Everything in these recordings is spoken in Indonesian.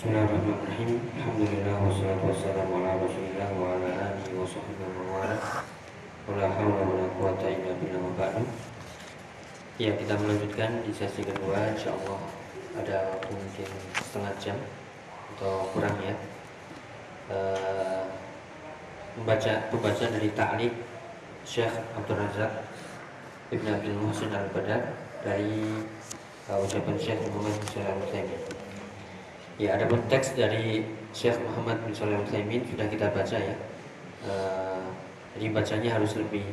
Bismillahirrahmanirrahim. Alhamdulillah wassalatu wassalamu ala Rasulillah wa ala alihi wa sahbihi wa wala. Wala haula wala quwata illa billah wa ba'du. Ya, kita melanjutkan di sesi kedua insyaallah ada mungkin setengah jam atau kurang ya. Uh, membaca pembaca dari ta'liq Syekh Abdul Razak Ibn Abdul Muhsin Al-Badar dari uh, ucapan Syekh Muhammad bin Shalih Al-Utsaimin. Ya, ada pun teks dari Syekh Muhammad bin Shalih Al-Utsaimin sudah kita baca ya. Uh, jadi bacanya harus lebih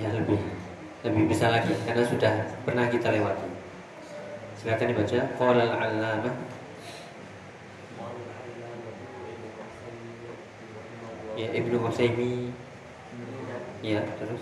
ya lebih lebih bisa lagi karena sudah pernah kita lewati. Silakan dibaca. Qala al-'allamah Ya Ibnu Utsaimin. Ya, terus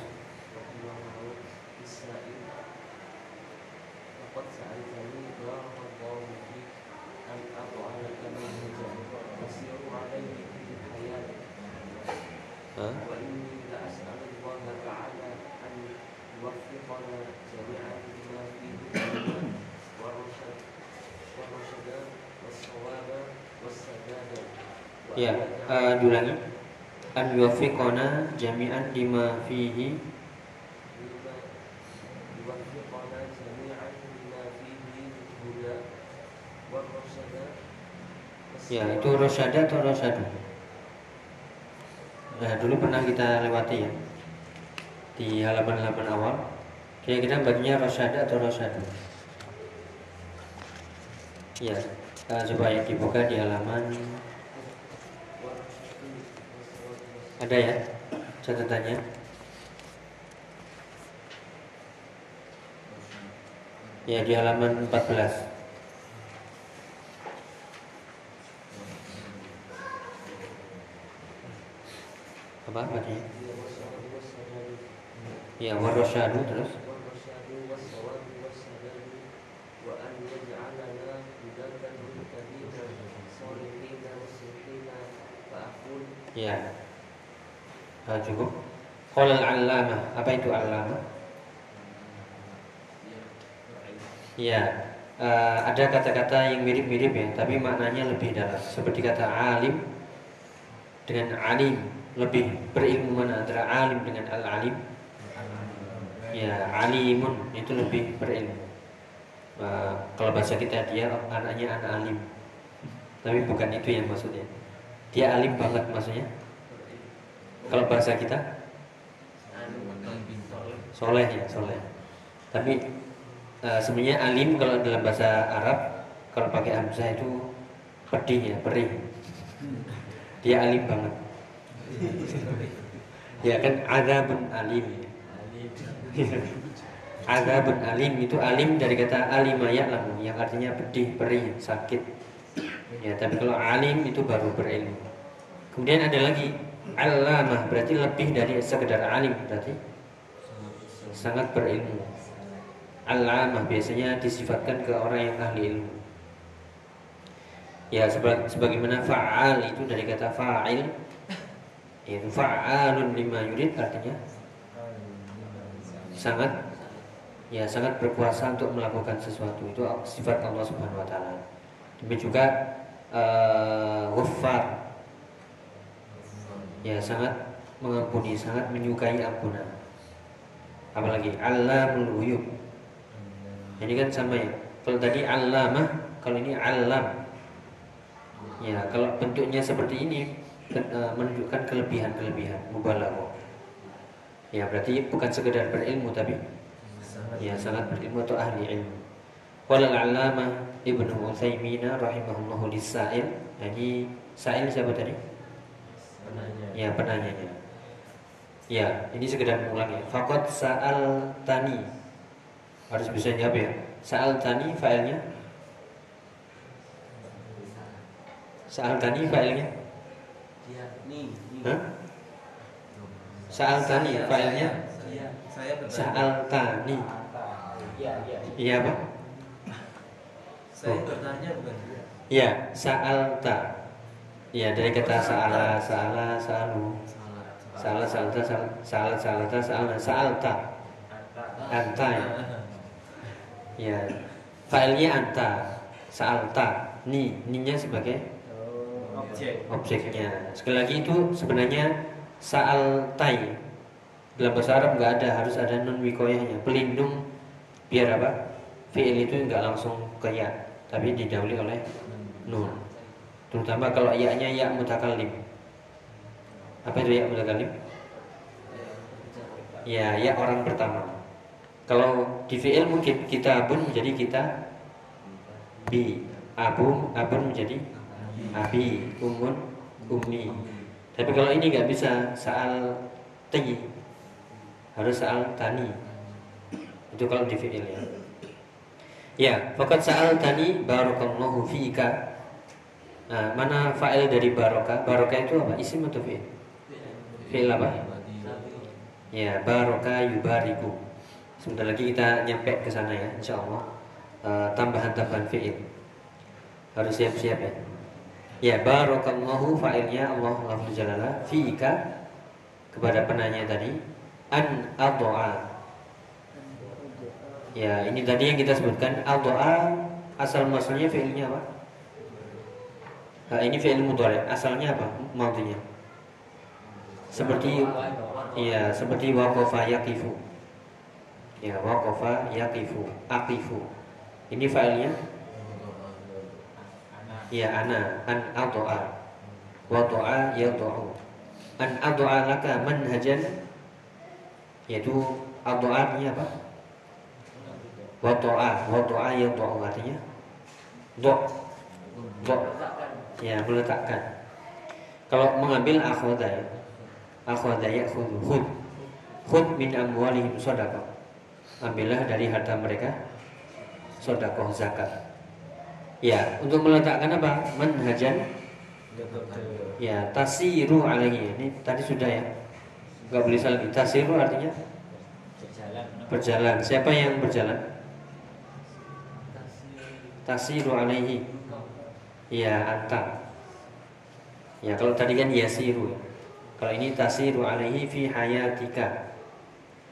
Ya, uh, diulangi. An yuwaffiqana jami'an lima fihi Ya, itu rosyada atau rosyadu? Nah, dulu pernah kita lewati ya Di halaman-halaman awal Kira kita bacanya rosyada atau rosyadu? Ya, coba ya dibuka di halaman Ada ya catatannya? Ya di halaman 14 Apa bacanya? Ya warosyadu terus Ya cukup. Qala al-allamah. Apa itu allamah? Ya uh, Ada kata-kata yang mirip-mirip ya Tapi maknanya lebih dalam. Seperti kata alim Dengan alim. Lebih berilmu mana antara alim dengan al-alim. Ya alimun. Itu lebih berilmu. Uh, Kalau bahasa kita dia anaknya anak alim Tapi bukan itu yang maksudnya. Dia alim banget maksudnya kalau bahasa kita? Soleh ya soleh. Tapi uh, sebenarnya alim kalau dalam bahasa Arab kalau pakai hamzah itu pedih ya perih. Dia alim banget. Ya kan adabun alim. Adabun alim itu alim dari kata alimaya lamu yang artinya pedih perih sakit. Ya tapi kalau alim itu baru berilmu. Kemudian ada lagi Alamah berarti lebih dari sekedar alim berarti sangat berilmu. Alamah biasanya disifatkan ke orang yang ahli ilmu. Ya sebagaimana fa'al itu dari kata fa'il itu fa'alun lima yurid artinya sangat ya sangat berkuasa untuk melakukan sesuatu itu sifat Allah Subhanahu wa taala. Demikian juga uh, ya sangat mengampuni, sangat menyukai ampunan. Apalagi Allamul ghuyub. Ini kan sama ya. Kalau tadi Allamah, kalau ini Allam. Ya, kalau bentuknya seperti ini eh, menunjukkan kelebihan-kelebihan mubalaghah. Ya, berarti bukan sekedar berilmu tapi ya sangat berilmu atau ahli ilmu. Qala al-allamah Ibnu Utsaimin rahimahullahu lis-sa'il. Jadi sa'il siapa tadi? Ya penanyanya. Ya, ini sekedar mengulang ya. Fakot sa'al tani. Harus bisa jawab ya. Sa'al tani failnya. Sa'al tani failnya. Hah? Sa'al tani failnya. Sa'al tani. Iya apa? Saya bertanya bukan. Ya, sa'al ta. Ya dari kata salah, salah, salu, salah, salta, salah, salta, salah, salta, anta ya. Ya, filenya anta, sa'alta. Ni ninya sebagai Objek. objeknya. Sekali lagi itu sebenarnya sa'altai. Dalam bahasa Arab nggak ada harus ada nun wikoyahnya. Pelindung biar apa? Fiil itu nggak langsung ke ya tapi didahului oleh nun terutama kalau ya-nya ya mutakallim apa itu ya mutakallim ya ya orang pertama. Kalau di fiil mungkin kita abun menjadi kita bi abum abun menjadi abi umun ummi. Tapi kalau ini nggak bisa saal tinggi harus saal tani. Itu kalau di fiil ya. Ya fakat saal tani barokallahu fiika nah, mana fa'il dari barokah? Barokah itu apa? Isim atau fiil? Fiil apa? Ya barokah yubariku. Sebentar lagi kita nyampe ke sana ya insya Allah uh, tambahan-tambahan fiil. Harus siap-siap ya. Ya barokallahu fa'ilnya Allah lafzul jalala fiika kepada penanya tadi an addu'a. Ya, ini tadi yang kita sebutkan addu'a asal maksudnya fi'ilnya apa? Nah, ini fi'il mudhari. Asalnya apa? Madhinya. Seperti ya, seperti waqafa yaqifu. Ya, waqafa yaqifu, aqifu. Ini fa'ilnya ya ana. An adoa wa doa ya doa an adoa laka manhajan. Yaitu adoa artinya apa? Wa doa wa doa ya doa artinya? Do. Do ya meletakkan kalau mengambil akhwada ya ya khud khud khud min amwalihim sadaqah ambillah dari harta mereka sedekah zakat Ya, untuk meletakkan apa? Manhajan. Ya, tasiru alaihi. Ini tadi sudah ya. Enggak boleh salah lagi. Tasiru artinya berjalan. Siapa yang berjalan? Tasiru alaihi. Ya, anta. Ya, kalau tadi kan yasiru. Kalau ini tasiru alaihi fi hayatika.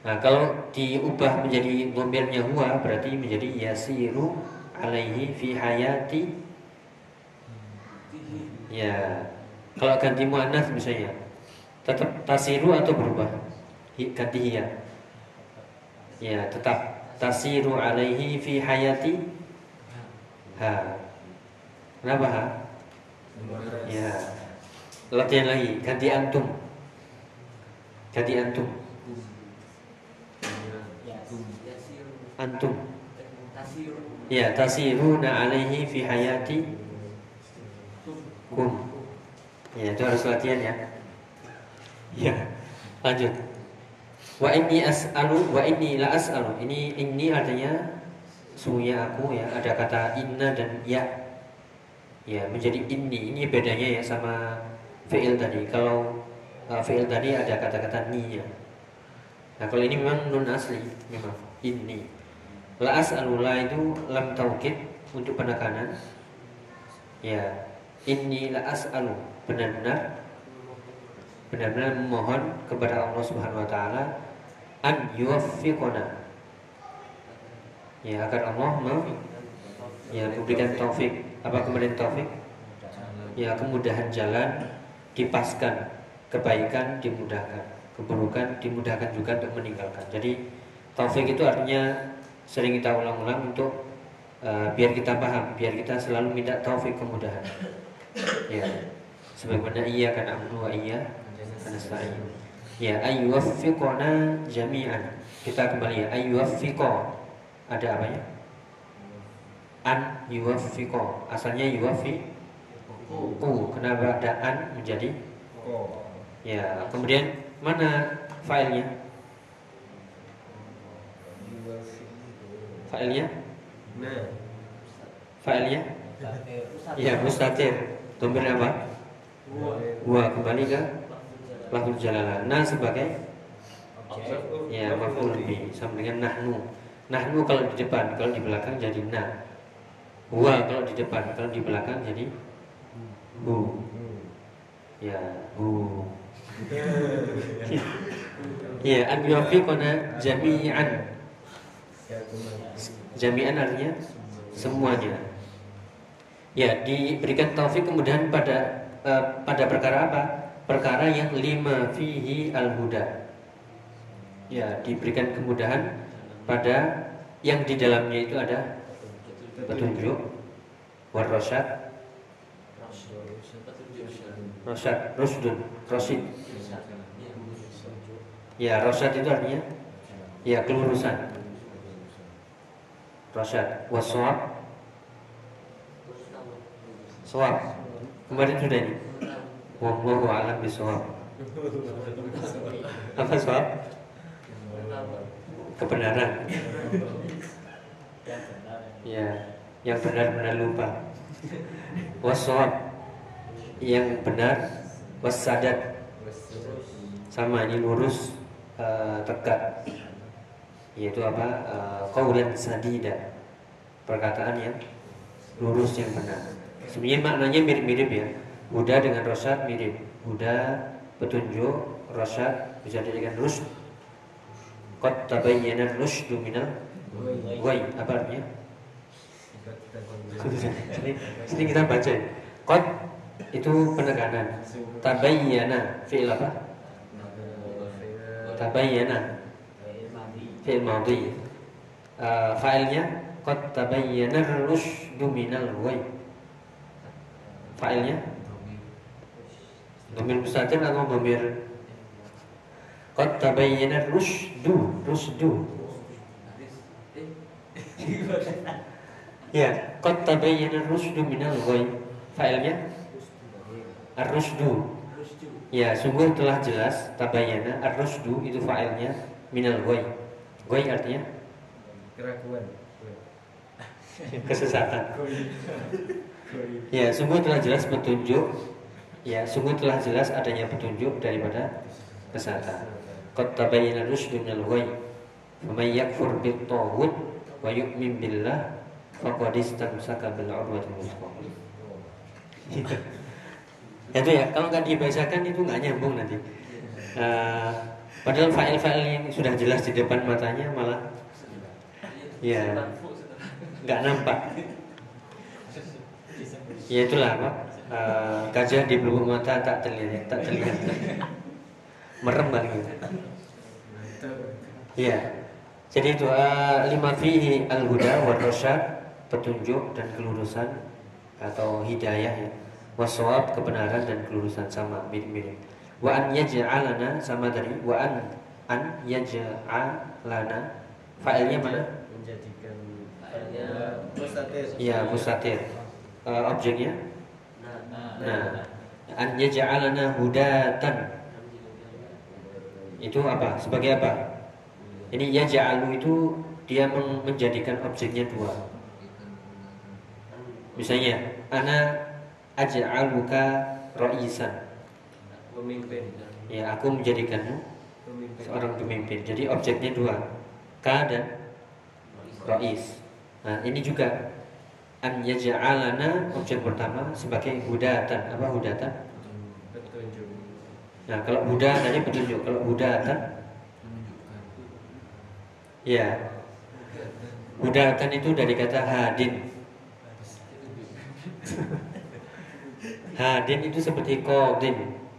Nah, kalau diubah menjadi domirnya huwa berarti menjadi yasiru alaihi fi hayati ya kalau ganti muannas misalnya tetap tasiru atau berubah ganti hiya ya tetap tasiru alaihi fi hayati ha kenapa ha ya latihan lagi ganti antum ganti antum antum Ya, tasiruna alaihi fi hayati kum. Ya, itu harus latihan ya. Ya, lanjut. Wa inni as'alu wa inni la as'alu. Ini ini artinya sungguhnya aku ya. Ada kata inna dan ya. Ya, menjadi ini. Ini bedanya ya sama fi'il tadi. Kalau uh, fi'il tadi ada kata-kata ni ya. Nah, kalau ini memang nun asli, memang ini. La as'alullah itu lam taukid untuk penekanan. Ya, inni la as'alu benar-benar benar-benar memohon kepada Allah Subhanahu wa taala an yuwaffiqona. Ya, agar Allah me, ya memberikan taufik. Apa kemudian taufik? Ya, kemudahan jalan dipaskan, kebaikan dimudahkan, keburukan dimudahkan juga untuk meninggalkan. Jadi taufik itu artinya sering kita ulang-ulang untuk uh, biar kita paham, biar kita selalu minta taufik kemudahan. Ya. Sebagaimana iya kan amnu wa iya nasta'in. Ya, ayyuwaffiqona jami'an. Kita kembali ya, ayyuwaffiqo. Ada apa ya? An yuwaffiqo. Asalnya yuwaffi U. Kenapa ada an menjadi Ya, kemudian mana? Fa'ilnya? Nah. Fa'ilnya? Iya, mustatir. Domir apa? Wa kembali ke lafzul jalalah. Nah sebagai ya maf'ul bi sama dengan nahnu. Nahnu kalau di depan, kalau di belakang jadi nah. Wa kalau di depan, kalau di belakang jadi bu. Ya, bu. Ya, an yufiquna jami'an Jami'an artinya semuanya. Ya, diberikan taufik kemudian pada uh, pada perkara apa? Perkara yang lima fihi al-huda. Ya, diberikan kemudahan pada yang di dalamnya itu ada petunjuk warosat Rosat, Rusdun, Rosid. Ya, Rosat itu artinya? Ya, kelurusan Rosat, Waswab Soal Kemarin sudah ini. Wallahu a'lam bisawab Apa soal? Kebenaran Ya Yang benar-benar lupa Waswab Yang benar Wasadat Sama ini lurus uh, Tegak Yaitu apa uh, Qawlan sadida Perkataan yang Lurus yang benar Sebenarnya maknanya mirip-mirip ya. Huda dengan rosat mirip. Huda petunjuk, rosat bisa dijadikan rus. Qad tabayyana rusdu minal wai. Apa artinya? Sini, sini kita baca. Qad itu penekanan. Tabayyana fi'il apa? Tabayyana fi'il madhi. Uh, fa'ilnya qad tabayyana rusdu minal Fa'ilnya Domir mustatir atau domir Qad tabayyana rusdu Rusdu Ya Qad tabayyana rusdu minal ghoy Fa'ilnya? Ar-rusdu. Ya sungguh telah jelas Tabayyana Ar-rusdu itu fa'ilnya Minal ghoy Ghoy artinya? Keraguan. Kesesatan. Ya, sungguh telah jelas petunjuk. Ya, sungguh telah jelas adanya petunjuk daripada kesatan. Qad tabayyana rusydu minal ghayy. Faman yakfur bit taghut wa yu'min billah faqad istamsaka bil urwatil wuthqa. Ya itu ya, kalau nggak dibacakan itu nggak nyambung nanti. Uh, padahal file-file yang sudah jelas di depan matanya malah ya nggak nampak. Ya itulah apa? Uh, gajah di belakang mata tak terlihat tak terlihat. Merem gitu. Ya. Jadi itu uh, lima fihi al huda wa rasyad petunjuk dan kelurusan atau hidayah ya waswab kebenaran dan kelurusan sama mirip-mirip wa an yaj'alana sama dari wa an an yaj'alana fa'ilnya mana menjadikan mustatir ya mustatir uh, objeknya? Nah, an yaj'alana hudatan. Itu apa? Sebagai apa? Ini yaj'alu itu dia menjadikan objeknya dua. Misalnya, ana aj'aluka ra'isan. Pemimpin. Ya, aku menjadikanmu Pemimpin. seorang pemimpin. Jadi objeknya dua, ka dan ra'is. Nah, ini juga an yaj'alana objek pertama sebagai hudatan. Apa hudatan? Petunjuk. Nah, kalau Buddha tadi petunjuk, kalau hudatan ya. Hudatan itu dari kata hadin. hadin itu seperti qadin,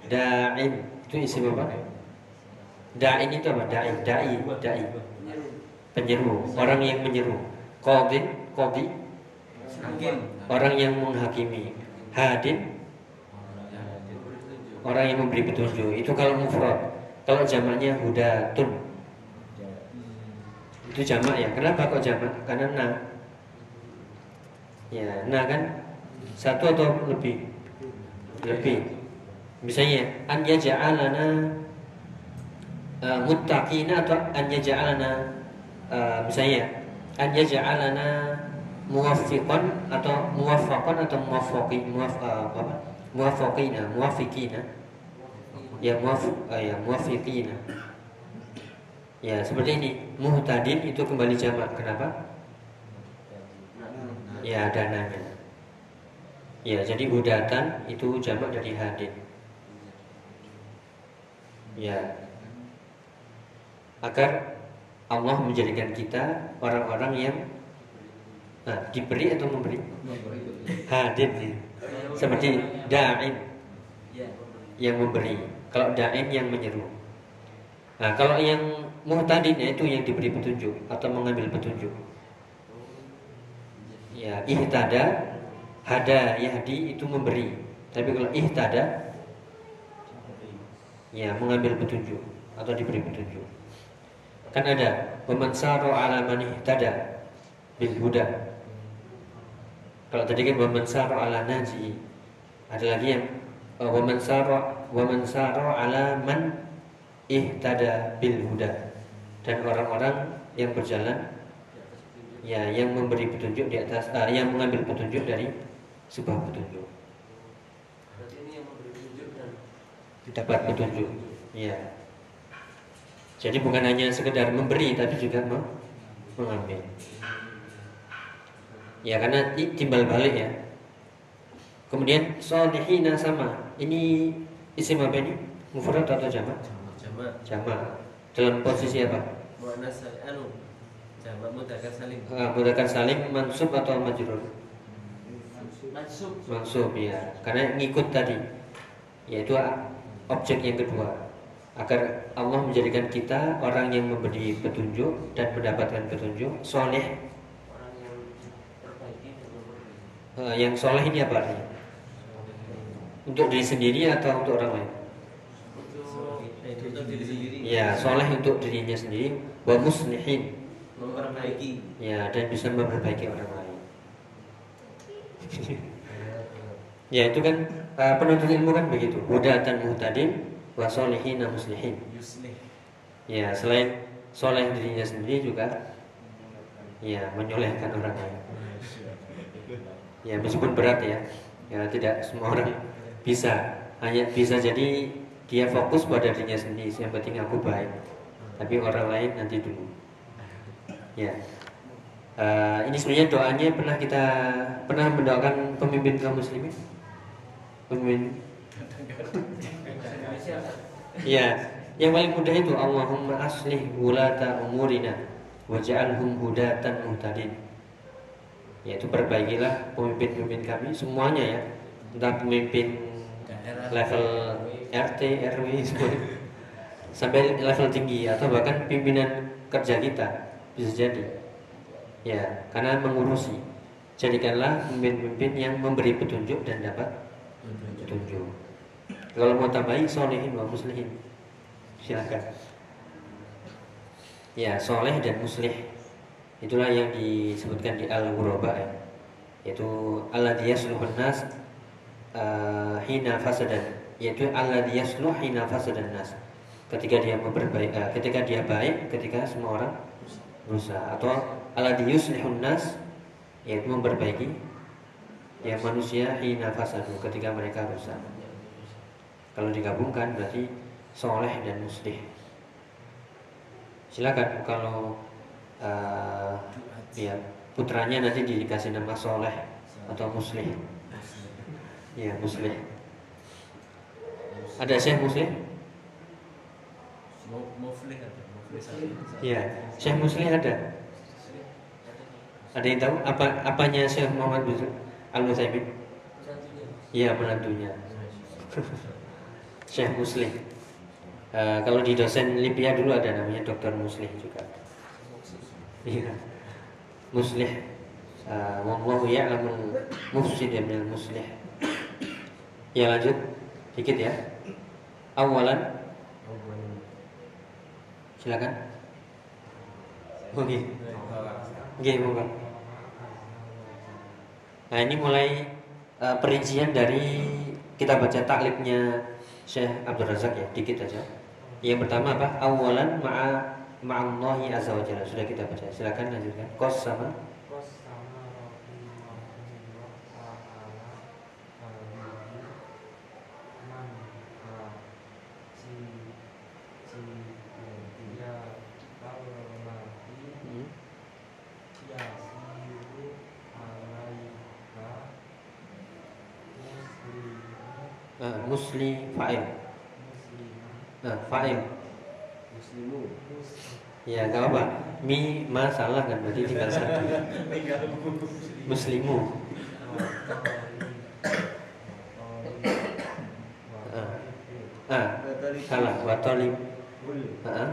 da'in. Itu isi apa? Da'in itu apa? Da'i, da'i, da'i. Penyeru, orang yang menyeru. Qadin, qadi Hakim. Orang yang menghakimi. Hadin orang yang memberi petunjuk. Itu kalau mufrad. Kalau jamaknya hudatun. Itu jamak ya. Kenapa kok jamak? Karena na. Ya, na kan satu atau lebih? Lebih. Misalnya an yaj'alana uh, muttaqina atau an uh, misalnya an yaj'alana muwafiqan atau muwafaqan atau muwafaqi muwaf uh, apa muwafaqina muwafiqina ya muwaf uh, ya muwafiqina ya seperti ini. Muhtadin itu kembali jamak. Kenapa? Ya dananya ya jadi hudatan itu jamak dari hadin. Ya. Agar Allah menjadikan kita orang-orang yang Nah, diberi atau memberi? hadin ya. seperti da'in. Ya. yang memberi. Kalau da'in yang menyeru. Nah kalau yang muhtadin itu yang diberi petunjuk atau mengambil petunjuk. Ya ihtada hada yahdi itu memberi. Tapi kalau ihtada ya mengambil petunjuk atau diberi petunjuk. Kan ada waman ala man ihtada bil huda. Kalau tadi kan waman ala naji ada lagi yang uh, waman waman saro ala man ihtada bil huda. Dan orang-orang yang berjalan ya yang memberi petunjuk di atas uh, yang mengambil petunjuk dari sebuah petunjuk. Berarti ini yang memberi petunjuk dan dapat petunjuk. Ya jadi bukan hanya sekedar memberi tapi juga mengambil. Ya karena timbal balik ya. Kemudian solihina sama. Ini isim apa ini? Mufrad atau jamak? Jamak. Jamak. Dalam posisi apa? Muannas anu. Jamak mudzakkar salim. uh, menggunakan salim mansub atau majrur Mansub. mansub ya karena ngikut tadi yaitu objek yang kedua agar Allah menjadikan kita orang yang memberi petunjuk dan mendapatkan petunjuk soleh Orang yang. Eh, yang soleh ini apa artinya untuk diri sendiri atau untuk orang lain Untuk untuk diri sendiri. ya soleh untuk dirinya sendiri wa muslihin Memperbaiki. ya dan bisa memperbaiki orang lain ya itu kan eh, penuntut ilmu kan begitu hudatan muhtadin wa solihina muslihin. Ya, selain soleh dirinya sendiri juga ya menyolehkan orang lain. Ya, meskipun berat ya. Ya, tidak semua orang bisa. Hanya bisa jadi dia fokus pada dirinya sendiri. Yang penting aku baik. Tapi orang lain nanti dulu. Ya. Eh, ini sebenarnya doanya pernah kita pernah mendoakan pemimpin kaum muslimin? Pemimpin Ya, yang paling mudah itu Allahumma aslih wulata umurina waj'alhum hudatan muhtadin. Yaitu perbaikilah pemimpin-pemimpin kami semuanya ya. Entah pemimpin level RT, RW sampai level tinggi atau bahkan pimpinan kerja kita bisa jadi. Ya, karena mengurusi. Jadikanlah pemimpin-pemimpin yang memberi petunjuk dan dapat petunjuk. Kalau mau tambahin solehin wa muslihin. Silakan. Ya soleh dan muslih. Itulah yang disebutkan di Al-Ghuraba. Ya. Yaitu Alladhi yasluhun nas uh, Hina fasadan. Yaitu Alladhi yasluh hina fasadan nas. Ketika dia memperbaik uh, Ketika dia baik Ketika semua orang berusaha. Atau Alladhi yuslihun nas Yaitu memperbaiki Ya manusia hina fasadu Ketika mereka rusak kalau digabungkan berarti soleh dan muslih. Silakan kalau uh, ya putranya nanti dikasih nama soleh atau muslih. Ya muslih. Ada syekh muslih? Mu- Muflih ada. Ya, syekh muslih ada. Ada yang tahu apa apanya Syekh Muhammad bin Al Utsaimin? Iya menantunya. Syekh Muslih. Eh, kalau di dosen Libya dulu ada namanya Dokter Muslih juga. Iya. Muslih. Uh, Wallahu ya'lamul mufsid minal muslih. Ya lanjut dikit ya. Awalan silakan. Oke. Oke, monggo. Nah, ini mulai uh, perincian dari kita baca taklifnya Syekh Abdul Razak ya, dikit aja. Yang pertama apa? Awalan ma'a ma'allahi azza wa. Sudah kita baca. Silakan lanjutkan. Kos sama jadi tinggal satu. Muslimu. Ah. ah. Salah. Watolim ah.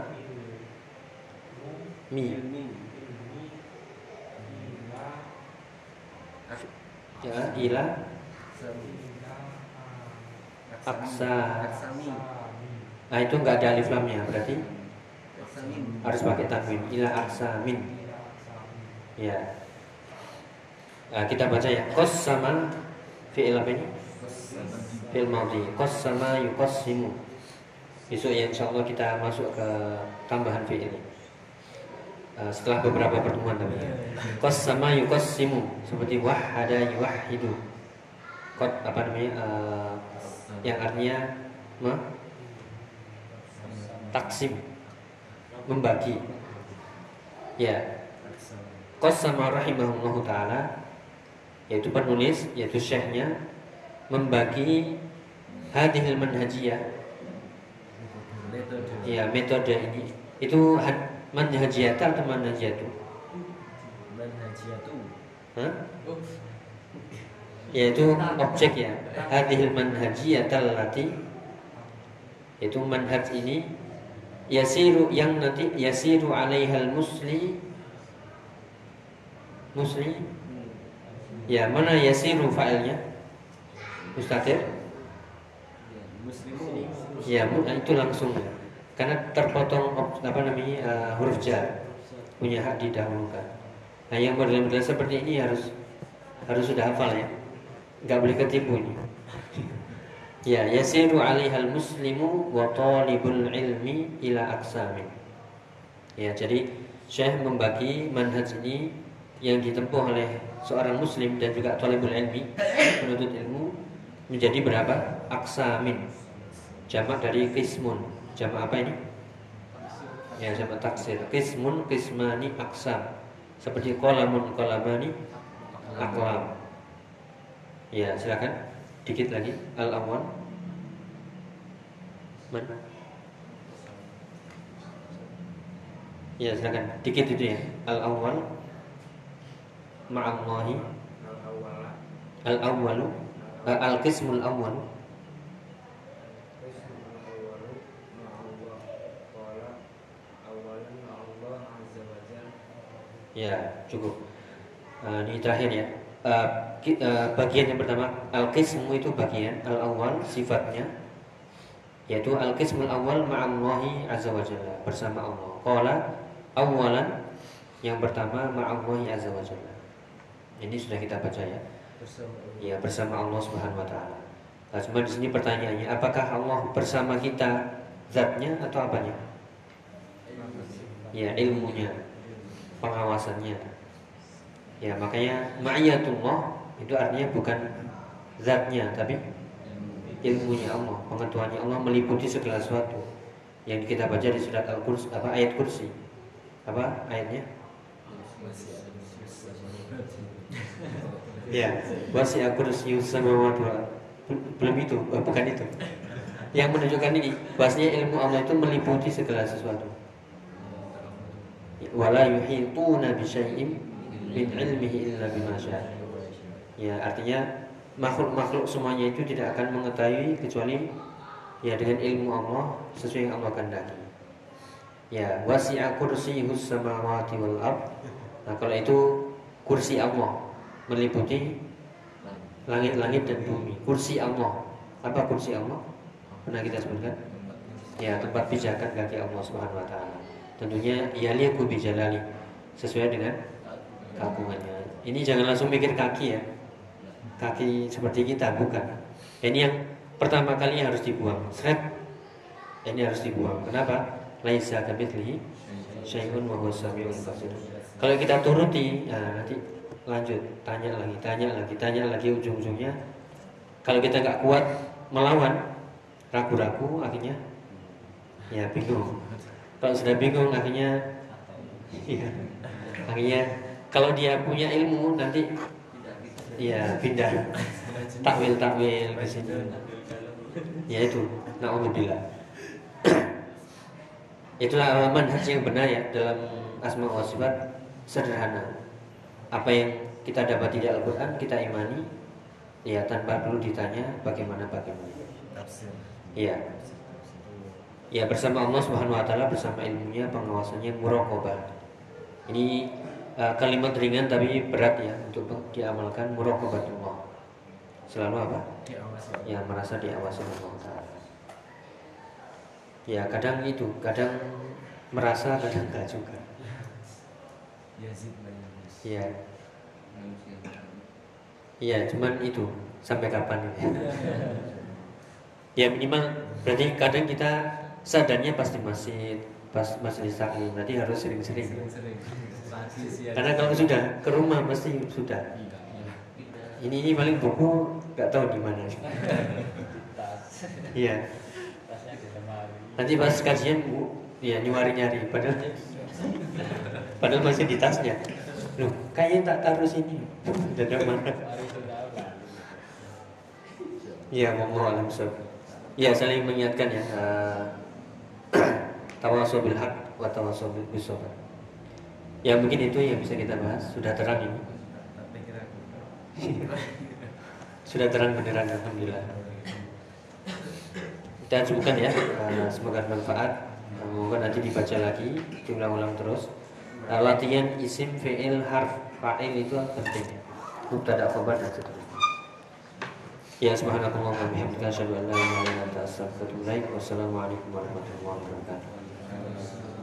Mi. Ya ila. Aksa nah itu nggak ada alif lamnya berarti? Harus pakai tanwin. Ila aksa min. Ya. Nah, kita baca ya. Kos sama fi'il apa ini? Fi'il madhi. Kos sama yuqassimu. Besok ya insya Allah kita masuk ke tambahan fi'il ini. Eh, setelah beberapa pertemuan tapi Kos sama yuqassimu seperti wahada yuwahidu. Kot apa namanya? eh, yang artinya me, taksim membagi. Ya, Qasama rahimahullah ta'ala Yaitu penulis, yaitu syekhnya Membagi Hadihil manhajiyah Metode. Ya metode ini Itu manhajiyata atau manhajiyatu Manhajiyatu. Hah? Yaitu objek ya Hadihil manhajiyata lati Yaitu manhaj ini Yasiru yang nanti Yasiru alaihal musli Musli Ya, mana yasiru fa'ilnya? Mustatir? Muslimu. Ya, mu- itu langsung ya. Karena terpotong apa namanya eh, huruf jar punya hak didahulukan. Nah, yang model-model seperti ini harus harus sudah hafal ya. Nggak boleh ketipu ini. Ya, yasiru alaihal muslimu wa talibul ilmi ila aksamin. Ya, jadi Syekh membagi manhaj ini yang ditempuh oleh seorang muslim dan juga talibul ilmi, penuntut ilmu menjadi berapa? Aksamin. Jamak dari kismun. Jamak apa ini? Ya, jamak taksir. Kismun, kismani, aksam. Seperti kolamun, kolamani, aklam. Ya, silakan. Dikit lagi. Al-awwal. Mana? Ya, silakan. Dikit itu ya. Al-awwal. Ma'allahi. Al-awwalu. Al-qismul awwal. Ya, cukup. Eh, ini terakhir ya. Ki- eh, bagian yang pertama al-qismu itu bagian al-awwal sifatnya yaitu al-qismul awal ma'allahi azza wa jalla bersama Allah. Qala awalan yang pertama ma'allahi azza wa jalla. Ini sudah kita baca ya. Bersama Ya bersama Allah Subhanahu wa taala. Nah, cuma di sini pertanyaannya, apakah Allah bersama kita zatnya atau apanya? Ya, ilmunya, pengawasannya. Ya, makanya ma'iyatullah itu artinya bukan zatnya tapi ilmunya Allah, pengetahuannya Allah meliputi segala sesuatu. Yang kita baca di surat Al-Kursi apa ayat kursi. Apa ayatnya? Ya, wasi'a kursiyyus samawati wal. Belum itu, oh, bukan itu. Yang menunjukkan ini, bahasanya ilmu Allah itu meliputi segala sesuatu. Wala yuhituna bi syai'in min ilmihi illa bima. Ya, artinya makhluk-makhluk semuanya itu tidak akan mengetahui kecuali ya dengan ilmu Allah sesuai yang Allah kehendaki. Ya, wasi'a kursiyyus samawati wal ard. Nah, kalau itu kursi Allah meliputi langit-langit dan bumi. Kursi Allah. Apa kursi Allah? Pernah kita sebutkan? Ya, tempat pijakan kaki Allah Subhanahu wa taala. Tentunya yaliqu bi jalali sesuai dengan keagungannya. Ini jangan langsung mikir kaki ya. Kaki seperti kita bukan. Ini yang pertama kali harus dibuang. Seret. Ini harus dibuang. Kenapa? Laisa kamitslihi syai'un wa huwas samiul basir. Kalau kita turuti, nah nanti lanjut tanya lagi, tanya lagi, tanya lagi ujung-ujungnya. Kalau kita nggak kuat melawan, ragu-ragu akhirnya ya bingung. Kalau sudah bingung akhirnya ya, akhirnya kalau dia punya ilmu nanti ya pindah takwil takwil ke sini. Ya itu, naudzubillah. Itulah manhaj yang benar ya dalam asma wa sifat sederhana. Apa yang kita dapat di Al-Qur'an kita imani ya tanpa perlu ditanya bagaimana bagaimana. Iya. Ya bersama Allah Subhanahu Wa Taala bersama ilmunya pengawasannya murokobah. Ini uh, kalimat ringan tapi berat ya untuk diamalkan murokobatullah. Selalu apa? Diawasi. Ya merasa diawasi Allah Taala. Ya kadang itu, kadang merasa kadang enggak juga. Yazid bin Yunus. Iya. Iya, cuman itu sampai kapan ini? ya minimal berarti kadang kita sadarnya pas di masjid, pas masih di taklim, berarti harus sering-sering. Karena kalau sudah ke rumah pasti sudah. Ini ini paling buku nggak tahu di mana. Iya. Nanti pas kajian bu, ya nyuari-nyari, padahal padahal masih di tasnya. Loh, kayaknya tak taruh sini. Dada mana? Iya, mau alam. Iya, saling mengingatkan ya. Uh, tawasul bil haq wa tawasul bil. Ya mungkin itu yang bisa kita bahas. Sudah terang ini. Sudah terang beneran alhamdulillah. Kita cukupkan ya. Uh, semoga bermanfaat. Moga nanti dibaca lagi, diulang-ulang terus. Uh, latihan isim fi'il harf fa'il itu penting. Mubtada khabar dan seterusnya. Ya subhanakallah wa bihamdika asyhadu an la ilaha illa anta astaghfiruka wa atubu ilaik. Wassalamualaikum warahmatullahi wabarakatuh.